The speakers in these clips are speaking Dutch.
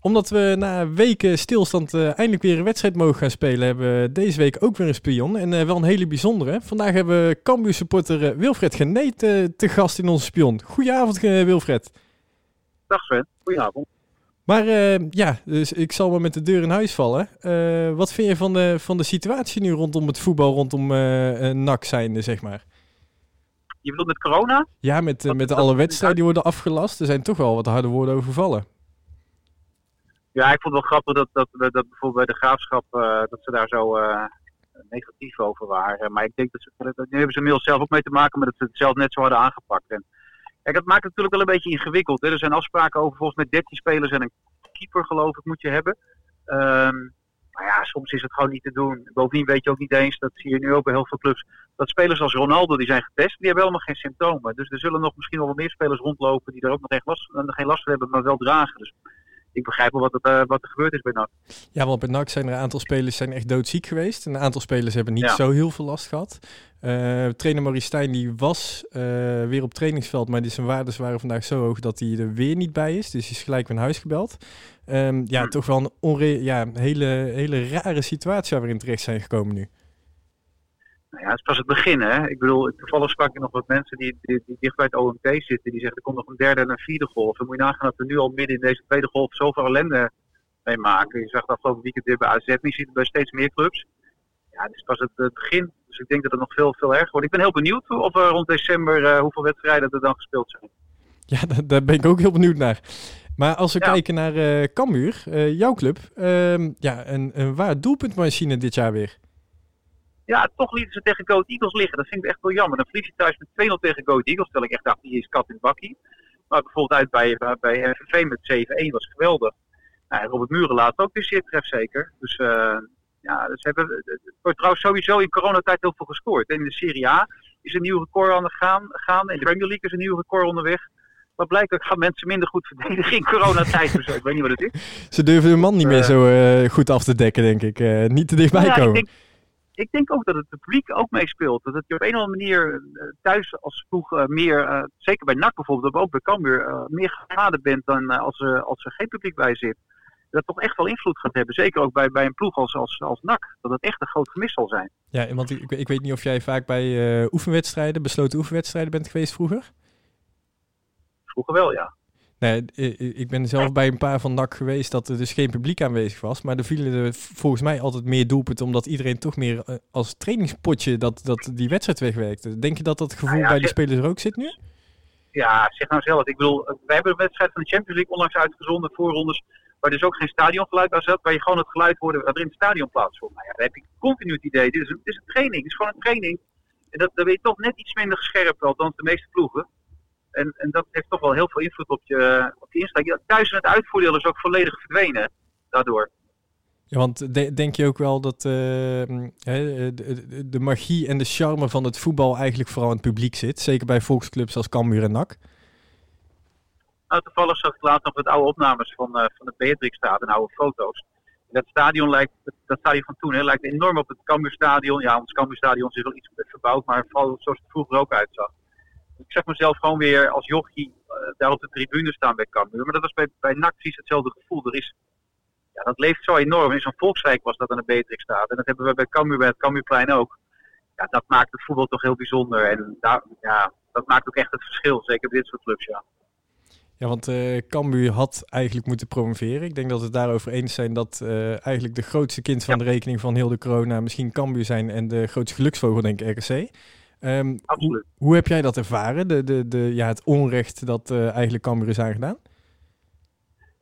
Omdat we na weken stilstand uh, eindelijk weer een wedstrijd mogen gaan spelen, hebben we deze week ook weer een spion. En uh, wel een hele bijzondere. Vandaag hebben we Cambuur supporter Wilfred Geneet te gast in onze spion. Goedenavond Wilfred. Dag Sven, goedenavond. Maar ja, dus ik zal maar met de deur in huis vallen. wat vind je van de, van de situatie nu rondom het voetbal, rondom NAC zijnde, zeg maar? Je bedoelt met corona? Ja, met, met alle wedstrijden die worden afgelast. Er zijn toch wel wat harde woorden overvallen. Ja, ik vond het wel grappig dat, dat, dat, dat bijvoorbeeld bij de graafschap uh, dat ze daar zo uh, negatief over waren. Maar ik denk dat ze, nu hebben ze inmiddels zelf ook mee te maken, maar dat ze het zelf net zo hadden aangepakt. En, dat maakt het natuurlijk wel een beetje ingewikkeld. Hè. Er zijn afspraken over volgens mij 13 spelers en een keeper, geloof ik, moet je hebben. Um, maar ja, soms is het gewoon niet te doen. Bovendien weet je ook niet eens, dat zie je nu ook bij heel veel clubs, dat spelers als Ronaldo, die zijn getest, die hebben helemaal geen symptomen. Dus er zullen nog misschien wel wat meer spelers rondlopen die er ook nog geen last, geen last van hebben, maar wel dragen. Dus ik begrijp wel wat, het, uh, wat er gebeurd is bij NAC. Ja, want bij NAC zijn er een aantal spelers zijn echt doodziek geweest. Een aantal spelers hebben niet zo heel veel last gehad. Uh, trainer Maurice Stijn die was uh, weer op trainingsveld, maar zijn waardes waren vandaag zo hoog dat hij er weer niet bij is. Dus hij is gelijk weer naar huis gebeld. Um, ja, hm. toch wel een onre ja, hele, hele rare situatie waar we in terecht zijn gekomen nu. Nou ja, het is pas het begin, hè. Ik bedoel, toevallig sprak ik nog wat mensen die, die, die dicht bij het OMT zitten. Die zeggen, er komt nog een derde en een vierde golf. Dan moet je nagaan dat we nu al midden in deze tweede golf zoveel ellende mee maken. Je zag dat afgelopen weekend weer bij AZ, je ziet het bij steeds meer clubs. Ja, het is pas het, het, begin. Dus ik denk dat het nog veel, veel erger wordt. Ik ben heel benieuwd of er rond december uh, hoeveel wedstrijden er dan gespeeld zijn. Ja, daar, daar, ben ik ook heel benieuwd naar. Maar als we kijken naar uh, Cambuur, uh, jouw club, uh, ja, een, een waar doelpuntmachine dit jaar weer. Ja, toch lieten ze tegen Goat Eagles liggen. Dat vind ik echt wel jammer. Dan verlies je thuis met 2-0 tegen Goat Eagles. Terwijl ik echt dacht, die is kat in het bakkie. Maar bijvoorbeeld uit bij, bij FNV met 7-1 was geweldig. Nou, Robert Muren laat ook weer zeer tref zeker. Dus uh, ja, ze hebben, het wordt trouwens sowieso in coronatijd heel veel gescoord. in de Serie A is een nieuw record aan de gaan. gaan. In de Premier League is een nieuw record onderweg. Maar blijkbaar gaan mensen minder goed verdedigen in coronatijd of zo. Ik weet niet wat het is. Ze durven hun man niet meer uh, zo uh, goed af te dekken, denk ik. Uh, niet te dichtbij ja, komen. Ik denk, ik denk ook dat het publiek ook meespeelt. Dat je op een of andere manier thuis als vroeg meer, zeker bij NAC bijvoorbeeld, maar ook bij Cambuur, meer geladen bent dan als, als er geen publiek bij zit. Dat toch echt wel invloed gaat hebben. Zeker ook bij, bij een ploeg als, als, als NAC. Dat het echt een groot gemis zal zijn. Ja, want ik, ik weet niet of jij vaak bij oefenwedstrijden, besloten oefenwedstrijden bent geweest vroeger? Vroeger wel, ja. Nee, ik ben zelf bij een paar van NAC geweest dat er dus geen publiek aanwezig was. Maar er vielen er volgens mij altijd meer doelpunten, omdat iedereen toch meer eh, als trainingspotje dat, dat die wedstrijd wegwerkte. Denk je dat dat gevoel nou ja, bij die spelers er ook zit nu? Ja, zeg nou zelf. Ik bedoel, wij hebben een wedstrijd van de Champions League onlangs uitgezonden, voorrondes, waar dus ook geen stadiongeluid was waar je gewoon het geluid hoorde wat er in het stadion plaatsvond. Nou ja, dan heb ik continu het idee, dit is een, dit is een training, dit is gewoon een training. En dat, dan ben je toch net iets minder gescherpt, althans de meeste ploegen. En, en dat heeft toch wel heel veel invloed op je, op je instelling. Ja, thuis en het uitvoerdeel is ook volledig verdwenen daardoor. Ja, want de, denk je ook wel dat uh, de, de, magie en de charme van het voetbal eigenlijk vooral in het publiek zit? Zeker bij volksclubs als Cambuur en NAC? Nou, toevallig zag ik laatst nog wat oude opnames van, uh, van de Beatrixstraat en oude foto's. dat stadion lijkt, dat stadion van toen, hè, lijkt enorm op het Cambuurstadion. Ja, ons Cambuurstadion is wel iets verbouwd, maar vooral zoals het vroeger ook uitzag ik zeg mezelf gewoon weer als jochie uh, daar op de tribune staan bij Cambuur. Maar dat was bij, bij NAC precies hetzelfde gevoel. Er is, ja, dat leeft zo enorm. In zo'n volksrijk was dat aan de Beatrix staat. En dat hebben we bij Cambuur, bij het Cambuurplein ook. Ja, dat maakt het voetbal toch heel bijzonder. En daar, ja, dat maakt ook echt het verschil. Zeker bij dit soort clubs, ja. Ja, want uh, Cambuur had eigenlijk moeten promoveren. Ik denk dat we het daarover eens zijn dat uh, eigenlijk de grootste kind van ja. de rekening van heel de corona misschien Cambuur zijn en de grootste geluksvogel denk ik RKC. Um, hoe, hoe, heb jij dat ervaren, de, de, de, ja, het onrecht dat uh, eigenlijk Cambuur is aangedaan?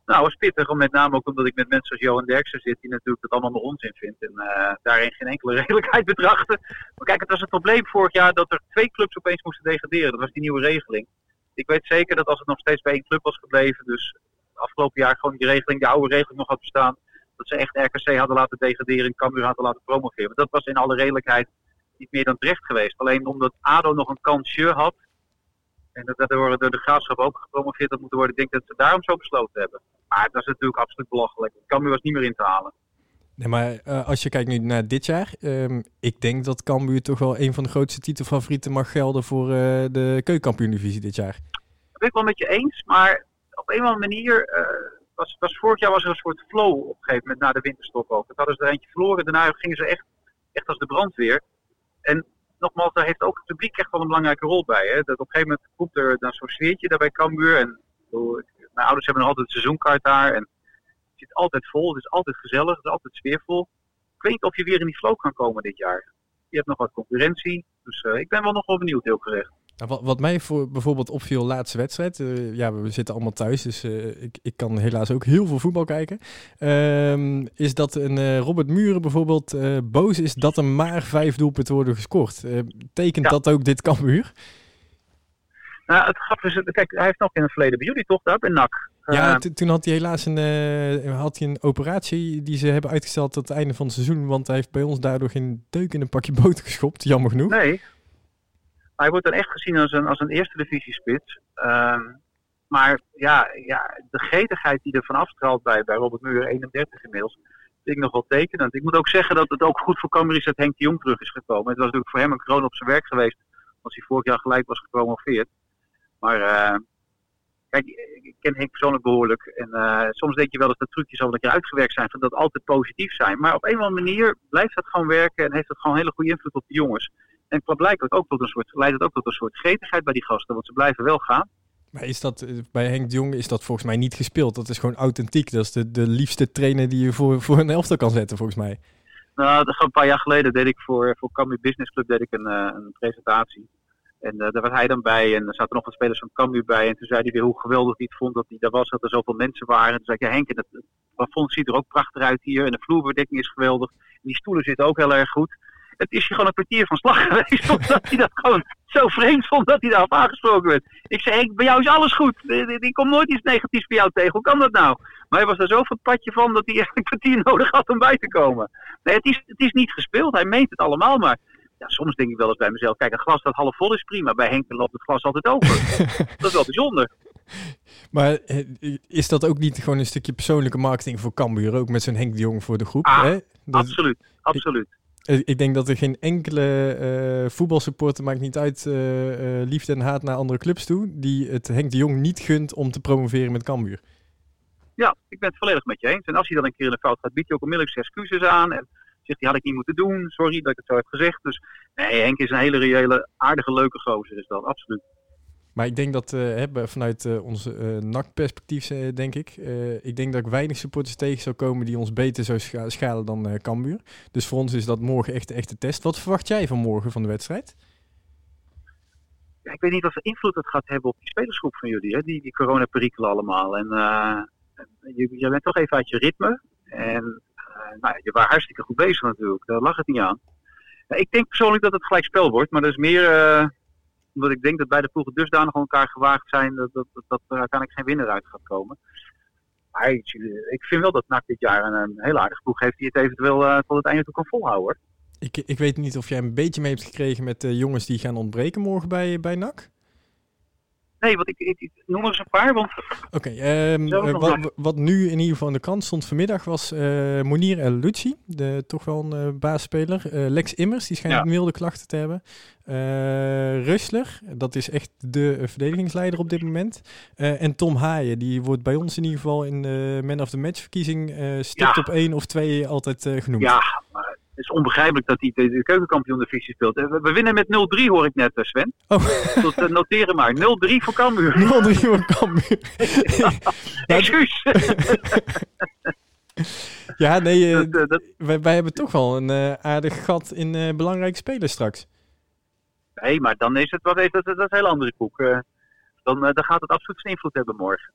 Nou, het was pittig, met name ook omdat ik met mensen als Johan Derksen zit, die natuurlijk het allemaal maar onzin vindt en uh, daarin geen enkele redelijkheid betrachten. Maar kijk, het was het probleem vorig jaar dat er twee clubs opeens moesten degraderen. Dat was die nieuwe regeling. Ik weet zeker dat als het nog steeds bij één club was gebleven, dus afgelopen jaar gewoon die regeling, de oude regeling nog had bestaan, dat ze echt RKC hadden laten degraderen en Cambuur hadden laten promoveren. Maar dat was in alle redelijkheid niet meer dan terecht geweest. Alleen omdat ADO nog een kansje had. En dat er door de graafschap ook gepromoveerd had moeten worden. Ik denk dat ze daarom zo besloten hebben. Maar dat is natuurlijk absoluut belachelijk. Cambuur was niet meer in te halen. Nee, maar uh, als je kijkt nu naar dit jaar, um, ik denk dat Cambuur toch wel een van de grootste titelfavorieten mag gelden voor uh, de keukenkampioen-divisie dit jaar. Dat ben ik wel met je eens, maar op een of andere manier uh, was, was, vorig jaar was er een soort flow op een gegeven moment na de winterstop ook. Dat hadden ze er eentje verloren. Daarna gingen ze echt, echt als de brandweer. En nogmaals, daar heeft ook het publiek echt wel een belangrijke rol bij. Hè? Dat op een gegeven moment komt er dan zo'n sfeertje daar bij Cambuur. En mijn ouders hebben nog altijd een seizoenkaart daar. En het zit altijd vol. Het is altijd gezellig. Het is altijd sfeervol. Ik weet niet of je weer in die flow kan komen dit jaar. Je hebt nog wat concurrentie. Dus uh, ik ben wel nog wel benieuwd, heel gerecht. Nou, wat, wat, mij voor bijvoorbeeld opviel laatste wedstrijd. Uh, ja, we zitten allemaal thuis, dus uh, ik, ik kan helaas ook heel veel voetbal kijken. Uh, is dat een Robert Muren bijvoorbeeld boos is dat er maar vijf doelpunten worden gescoord. tekent ja. dat ook dit Cambuur? Nou, het grappige is, kijk, hij heeft nog in het verleden bij jullie toch, daar bij NAC. Ja, toen had hij helaas een, had hij een operatie die ze hebben uitgesteld tot het einde van het seizoen. Want hij heeft bij ons daardoor geen deuk in een pakje boter geschopt, jammer genoeg. Nee, hij wordt dan echt gezien als een, als een eerste divisiespits. Um, maar ja, ja, de gretigheid die er van afstraalt bij, bij Robert Muur, 31 inmiddels, vind ik nog wel tekenend. Ik moet ook zeggen dat het ook goed voor Cambuur is dat Henk de Jong terug is gekomen. Het was natuurlijk voor hem een kroon op zijn werk geweest als hij vorig jaar gelijk was gepromoveerd. Maar uh, kijk, ik ken Henk persoonlijk behoorlijk. En uh, soms denk je wel dat de trucjes al een keer uitgewerkt zijn, van dat altijd positief zijn. Maar op een of andere manier blijft dat gewoon werken en heeft het gewoon een hele goede invloed op de jongens. En blijkbaar ook tot een soort, leidt het ook tot een soort gretigheid bij die gasten, want ze blijven wel gaan. Maar is dat eh, bij Henk de Jong is dat volgens mij niet gespeeld? Dat is gewoon authentiek. Dat is de, de liefste trainer die je voor, voor een elftal kan zetten, volgens mij. Nou, dat een paar jaar geleden deed ik voor, voor Cambuur Business Club deed ik een, uh, een presentatie. En uh, daar was hij dan bij en er zaten nog wat spelers van Cambuur bij. En toen zei hij weer hoe geweldig hij het vond dat hij daar was, dat er zoveel mensen waren. En toen zei ik, ja Henk, het plafond ziet er ook prachtig uit hier. En de vloerbedekking is geweldig. En die stoelen zitten ook heel erg goed het is je gewoon een kwartier van slag geweest. Omdat hij dat gewoon zo vreemd vond dat hij daarop aangesproken werd. Ik zei, bij jou is alles goed. Ik kom nooit iets negatiefs bij jou tegen. Hoe kan dat nou? Maar hij was er zo van het padje van dat hij echt een kwartier nodig had om bij te komen. Nee, het is, het is niet gespeeld. Hij meent het allemaal. Maar ja, soms denk ik wel eens bij mezelf, kijk, een glas dat half vol is prima. Bij Henk loopt het glas altijd over. dat is wel bijzonder. Maar eh, is dat ook niet gewoon een stukje persoonlijke marketing voor Cambuur? Ook met zo'n Henk de Jong voor de groep? Ah, hè? absoluut, absoluut. Eh, ik denk dat er geen enkele uh, voetbalsupporter, maakt niet uit, uh, liefde en haat naar andere clubs toe, die het Henk de Jong niet gunt om te promoveren met Cambuur. Ja, ik ben het volledig met je eens. En als hij dan een keer in de fout gaat, biedt hij ook onmiddellijk zijn excuses aan. En zegt hij, had ik niet moeten doen, sorry dat ik het zo heb gezegd. Dus nee, Henk is een hele reële, aardige, leuke gozer, is dat, absoluut. Maar ik denk dat uh, vanuit uh, onze uh, NAC-perspectief, denk ik. ik denk dat ik weinig supporters tegen zou komen die ons beter zou scha schalen dan Cambuur. Dus voor ons is dat morgen echt een echte test. Wat verwacht jij van morgen van de wedstrijd? Ik weet niet of de invloed het gaat hebben op die spelersgroep van jullie, hè? die, die coronaperikelen allemaal. En je, je, bent toch even uit je ritme. En nou, je was hartstikke goed bezig natuurlijk, daar lag het niet aan. ik denk persoonlijk dat het gelijk spel wordt, maar dat is meer omdat ik denk dat beide ploegen dusdanig aan elkaar gewaagd zijn dat, dat, dat, er uiteindelijk geen winnaar uit gaat komen. Maar ik, vind wel dat NAC dit jaar een, een heel aardige ploeg heeft die het eventueel uh, tot het einde toe kan volhouden. Ik, ik weet niet of jij een beetje mee hebt gekregen met de jongens die gaan ontbreken morgen bij, bij NAC? Nee, want ik, ik, ik noem er eens een paar. Want... Oké, okay, um, uh, wat, wat, nu in ieder geval in de krant stond vanmiddag was uh, Monier El Lucci, de, toch wel een uh, baasspeler. Lex Immers, die schijnt ja. milde klachten te hebben. Rustler, dat is echt de verdedigingsleider op dit moment. en Tom Haaien, die wordt bij ons in ieder geval in de Man of the Match verkiezing stipt ja. op één of twee altijd genoemd. Ja, maar het is onbegrijpelijk dat hij de, de keukenkampioen divisie speelt. We, we winnen met 0-3 hoor ik net, Sven. Oh. Uh, noteren maar. 0-3 voor Cambuur. 0-3 voor Cambuur. Excuus. ja, nee, uh, dat, dat... Wij, wij, hebben toch wel een uh, aardig gat in uh, belangrijke spelers straks. Nee, maar dan is het wat dat, dat, dat is een heel andere koek. dan, dan gaat het absoluut zijn invloed hebben morgen.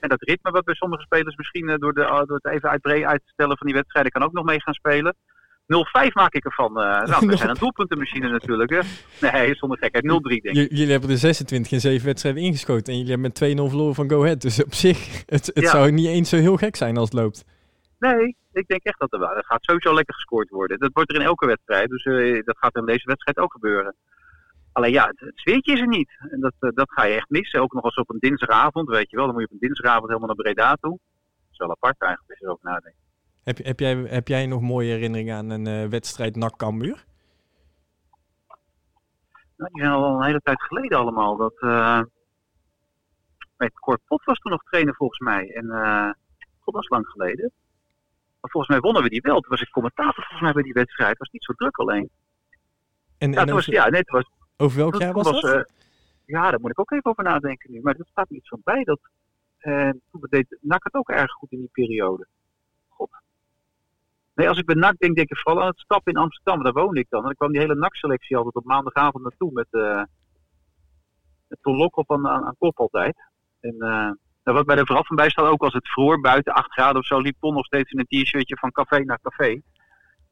En dat ritme wat bij sommige spelers misschien door, de, door het even uitbreiden uitstellen van die wedstrijden kan ook nog mee gaan spelen. 0-5 maak ik ervan. Uh, nou, dat zijn een doelpuntenmachine natuurlijk. Hè? Nee, zonder gekheid. 0-3 denk ik. jullie hebben er 26 in 7 wedstrijden ingeschoten. En jullie hebben met 2-0 verloren van Go Ahead. Dus op zich, het, het ja. zou niet eens zo heel gek zijn als het loopt. Nee, ik denk echt dat er wel. Er gaat sowieso lekker gescoord worden. Dat wordt er in elke wedstrijd. Dus uh, dat gaat in deze wedstrijd ook gebeuren. Alleen ja, het, het sfeertje is er niet. En dat, uh, dat ga je echt missen. Ook nog eens op een dinsdagavond, weet je wel. Dan moet je op een dinsdagavond helemaal naar Breda toe. Dat is wel apart eigenlijk, als je erover nadenkt. Heb, heb, jij, heb jij nog mooie herinneringen aan een uh, wedstrijd NAC Cambuur? Nou, die zijn al een hele tijd geleden allemaal. Dat, uh, met Kort Pot was toen nog trainer volgens mij. En uh, dat is lang geleden. Maar volgens mij wonnen we die wel. Toen was ik commentator volgens mij bij die wedstrijd. Het was niet zo druk alleen. En, Ja, en toen was, ja, nee, het was, over welk jaar was dat? eh, ja, daar moet ik ook even over nadenken nu. Maar dat staat niet zo bij. Dat, eh, toen deed NAC het ook erg goed in die periode. God. Nee, als ik bij NAC denk, denk ik vooral aan het stap in Amsterdam. Daar woonde ik dan. En dan kwam die hele NAC-selectie altijd op maandagavond naartoe met, eh met Ton Lokhoff aan, aan, aan kop altijd. En nou, wat bij de verhaal van bij staat, ook als het vroor buiten 8 graden of zo, liep Ton nog steeds in een t-shirtje van café naar café.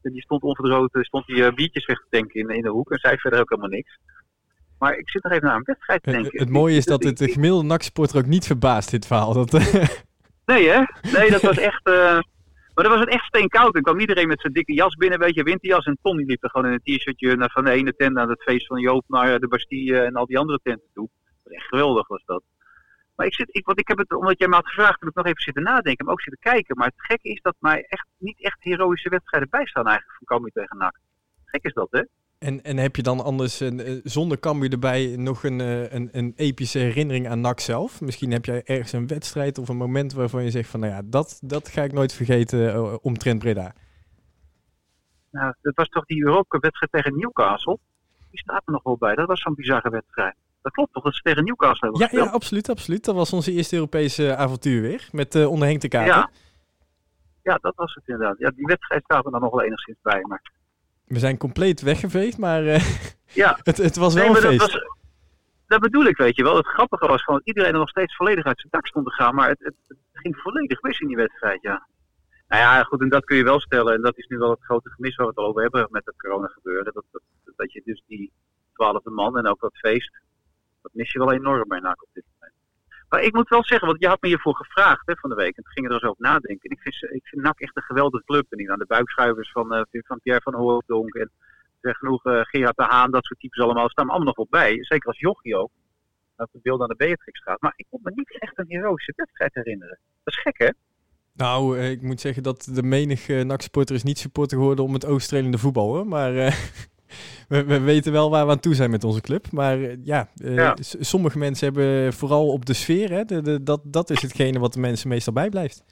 En die stond onverdroogd, eh, stond die eh, biertjes weg te tanken in, in de hoek en zei verder ook helemaal niks. Maar ik zit nog even naar een wedstrijd te Eh, denken. het mooie is dat het de gemiddelde NAC-supporter ook niet verbaast, dit verhaal. Dat, eh, Nee, hè? Nee, dat was echt. eh, Maar dan was het echt steenkoud. En kwam iedereen met zijn dikke jas binnen, weet je, winterjas. En Tom die liep er gewoon in een t-shirtje naar van de ene tent naar het feest van Joop, naar de Bastille en al die andere tenten toe. Dat echt geweldig was dat. Maar ik zit, ik, want ik heb het, omdat jij me had gevraagd, heb ik nog even zitten nadenken, maar ook zitten kijken. Maar het gekke is dat mij echt niet echt heroïsche wedstrijden bijstaan eigenlijk van Cambuur tegen NAC. Gek is dat, hè? En, en heb je dan anders een, eh, zonder Cambuur erbij nog een, eh, een, een epische herinnering aan NAC zelf? Misschien heb jij ergens een wedstrijd of een moment waarvan je zegt van, nou ja, dat, dat ga ik nooit vergeten eh, omtrent Breda. Nou, dat was toch die Europa wedstrijd tegen Newcastle? Die staat er nog wel bij. Dat was zo'n bizarre wedstrijd. Dat klopt toch, dat ze tegen Newcastle hebben Ja, gespeeld? ja, absoluut, absoluut. Dat was onze eerste Europese avontuur weer, met uh, onder Henk de Kaarten. Ja. ja, dat was het inderdaad. Ja, die wedstrijd staat er dan nog wel enigszins bij. Maar... We zijn compleet weggeveegd, maar uh, ja. het, het was wel nee, een feest. Dat, was, dat bedoel ik, weet je wel. Het grappige was gewoon dat iedereen er nog steeds volledig uit zijn dak stond te gaan. Maar het, het, het ging volledig mis in die wedstrijd, ja. Nou ja, goed, en dat kun je wel stellen. En dat is nu wel het grote gemis waar we het al over hebben met het corona gebeuren. Dat, dat, dat je dus die twaalfde man en ook dat feest, dat mis je wel enorm bij NAC op dit moment. Maar ik moet wel zeggen, want je had me hiervoor gevraagd hè, van de week. En toen ging er eens over nadenken. En ik vind, ik vind NAC echt een geweldige club. En niet aan de buikschuivers van, uh, van Pierre van Hooydonk en zeg genoeg uh, Gerard de Haan, dat soort types allemaal. staan allemaal nog wel bij. Zeker als jochie ook. Dat het beeld aan de Beatrix gaat. Maar ik kon me niet echt een heroïsche wedstrijd herinneren. Dat is gek, hè? Nou, uh, ik moet zeggen dat de menige NAC-supporter is niet supporter geworden om het Oost-Strelende voetbal. Hoor. Maar we, we, weten wel waar we aan toe zijn met onze club. Maar uh, ja, ja, sommige mensen hebben vooral op de sfeer. Hè, de, de, dat, dat is hetgene wat de mensen meestal bijblijft.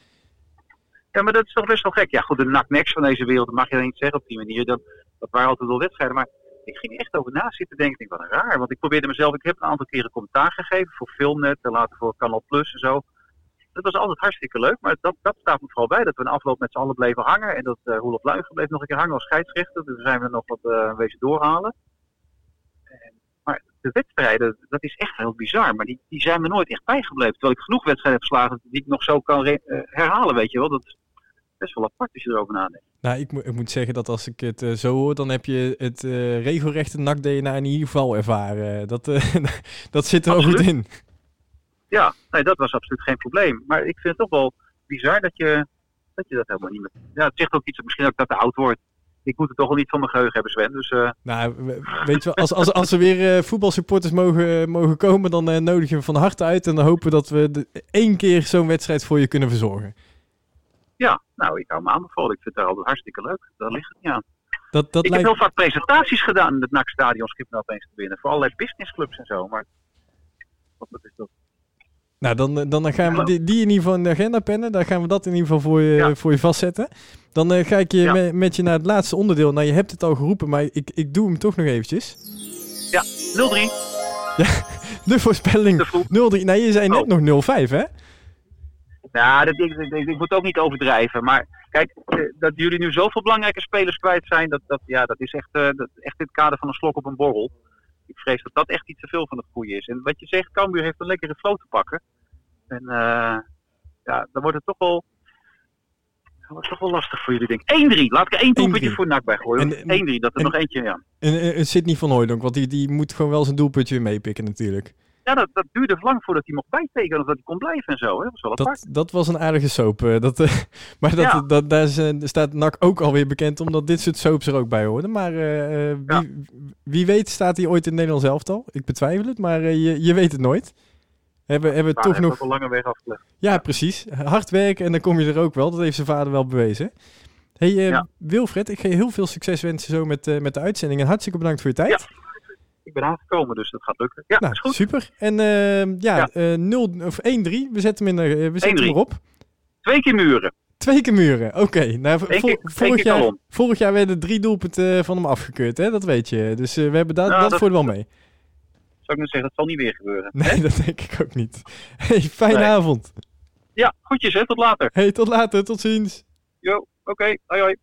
Ja, maar dat is toch best wel gek. Ja, goed, de NAC-next van deze wereld, dat mag je niet zeggen op die manier. Dat, dat waren altijd wel wedstrijden. Maar ik ging echt over na zitten denken. Ik wat raar. Want ik probeerde mezelf, ik heb een aantal keren commentaar gegeven voor Filmnet en later voor Canal Plus en zo. Dat was altijd hartstikke leuk, maar dat, dat staat me vooral bij. Dat we een afloop met z'n allen bleven hangen. En dat uh, Roelof Luigen bleef nog een keer hangen als scheidsrechter. Dus zijn we nog wat uh, wezen doorhalen. En, maar de wedstrijden, dat is echt heel bizar. Maar die, die zijn me nooit echt bijgebleven. Terwijl ik genoeg wedstrijden heb geslagen die ik nog zo kan uh, herhalen, weet je wel. Dat is best wel apart als je erover nadenkt. Nou, ik, mo ik moet zeggen dat als ik het uh, zo hoor, dan heb je het uh, regelrechte NAC-DNA in ieder geval ervaren. Dat, dat zit er Absoluut. ook goed in. Ja, nee, dat was absoluut geen probleem. Maar ik vind het toch wel bizar dat je dat, je dat helemaal niet meer... Ja, het zegt ook iets, misschien ook dat te oud wordt. Ik moet het toch wel niet van mijn geheugen hebben, Sven. Dus, uh... Nou, weet je wel, als, als, als er weer uh, voetbalsupporters mogen, mogen komen, dan uh, nodig je hem van harte uit. En dan hopen dat we de, één keer zo'n wedstrijd voor je kunnen verzorgen. Ja, nou, ik hou me aanbevolen. Ik vind het altijd hartstikke leuk. Daar ligt het niet aan. Dat, dat ik lijkt... heb heel vaak presentaties gedaan in het NAC-stadion, schip nou opeens te binnen. Voor allerlei businessclubs en zo. Maar wat is dat? Nou, dan, dan gaan we die, die in ieder geval in de agenda pennen. Dan gaan we dat in ieder geval voor je, ja. voor je vastzetten. Dan uh, ga ik je ja. met, met, je naar het laatste onderdeel. Nou, je hebt het al geroepen, maar ik, ik doe hem toch nog eventjes. Ja, 0-3. Ja, de voorspelling 0-3. Nou, je zei net oh. nog 0-5, hè? Ja, dat, ik, ik, ik, moet ook niet overdrijven. Maar kijk, dat jullie nu zoveel belangrijke spelers kwijt zijn, dat, dat, ja, dat is echt, uh, dat, echt in het kader van een slok op een borrel. Ik vrees dat dat echt iets te veel van het goede is. En wat je zegt, Cambuur heeft een lekkere flow te pakken. En uh, ja, dan wordt het toch wel, toch wel lastig voor jullie, denk ik. 1-3, laat ik één doelpuntje voor NAC bij gooien. 1-3, dat er en, nog eentje, ja. En, en Sidney van Hooydonk, want die, die moet gewoon wel zijn doelpuntje weer meepikken natuurlijk. Ja, dat, dat duurde lang voordat hij mocht bijtekenen of dat hij kon blijven en zo. Hè. Dat, was wel dat, dat was een aardige soap. Dat, uh, maar dat, ja. dat, daar, is, uh, staat NAC ook alweer bekend omdat dit soort soaps er ook bij hoorden. Maar uh, wie, ja. wie weet staat hij ooit in het Nederlands elftal. Ik betwijfel het, maar je, je weet het nooit. Hebben, hebben maar toch nog... een lange weg afgelegd. Ja, precies. Hard werken en dan kom je er ook wel. Dat heeft zijn vader wel bewezen. Hey ja. Wilfred, ik ga je heel veel succes wensen zo met, met de uitzending. En hartstikke bedankt voor je tijd. Ben aangekomen, dus dat gaat lukken. Ja, nou, is goed. Super. En uh, ja, ja. Uh, 0 of 1-3. We zetten hem, in, uh, we zetten hem erop. Twee keer muren. Twee keer muren, oké. Nou, keer- vorig, jaar, vorig jaar werden drie doelpunten van hem afgekeurd, hè? dat weet je. Dus eh, we hebben da Ja, dat, dat- voor wel mee. Zou ik net zeggen, dat zal niet weer gebeuren. Nee, dat denk ik ook niet. Hey, fijne Nee. avond. Ja, goedjes hè, tot later. Hey, tot later, tot ziens. Jo, oké, hoi hoi.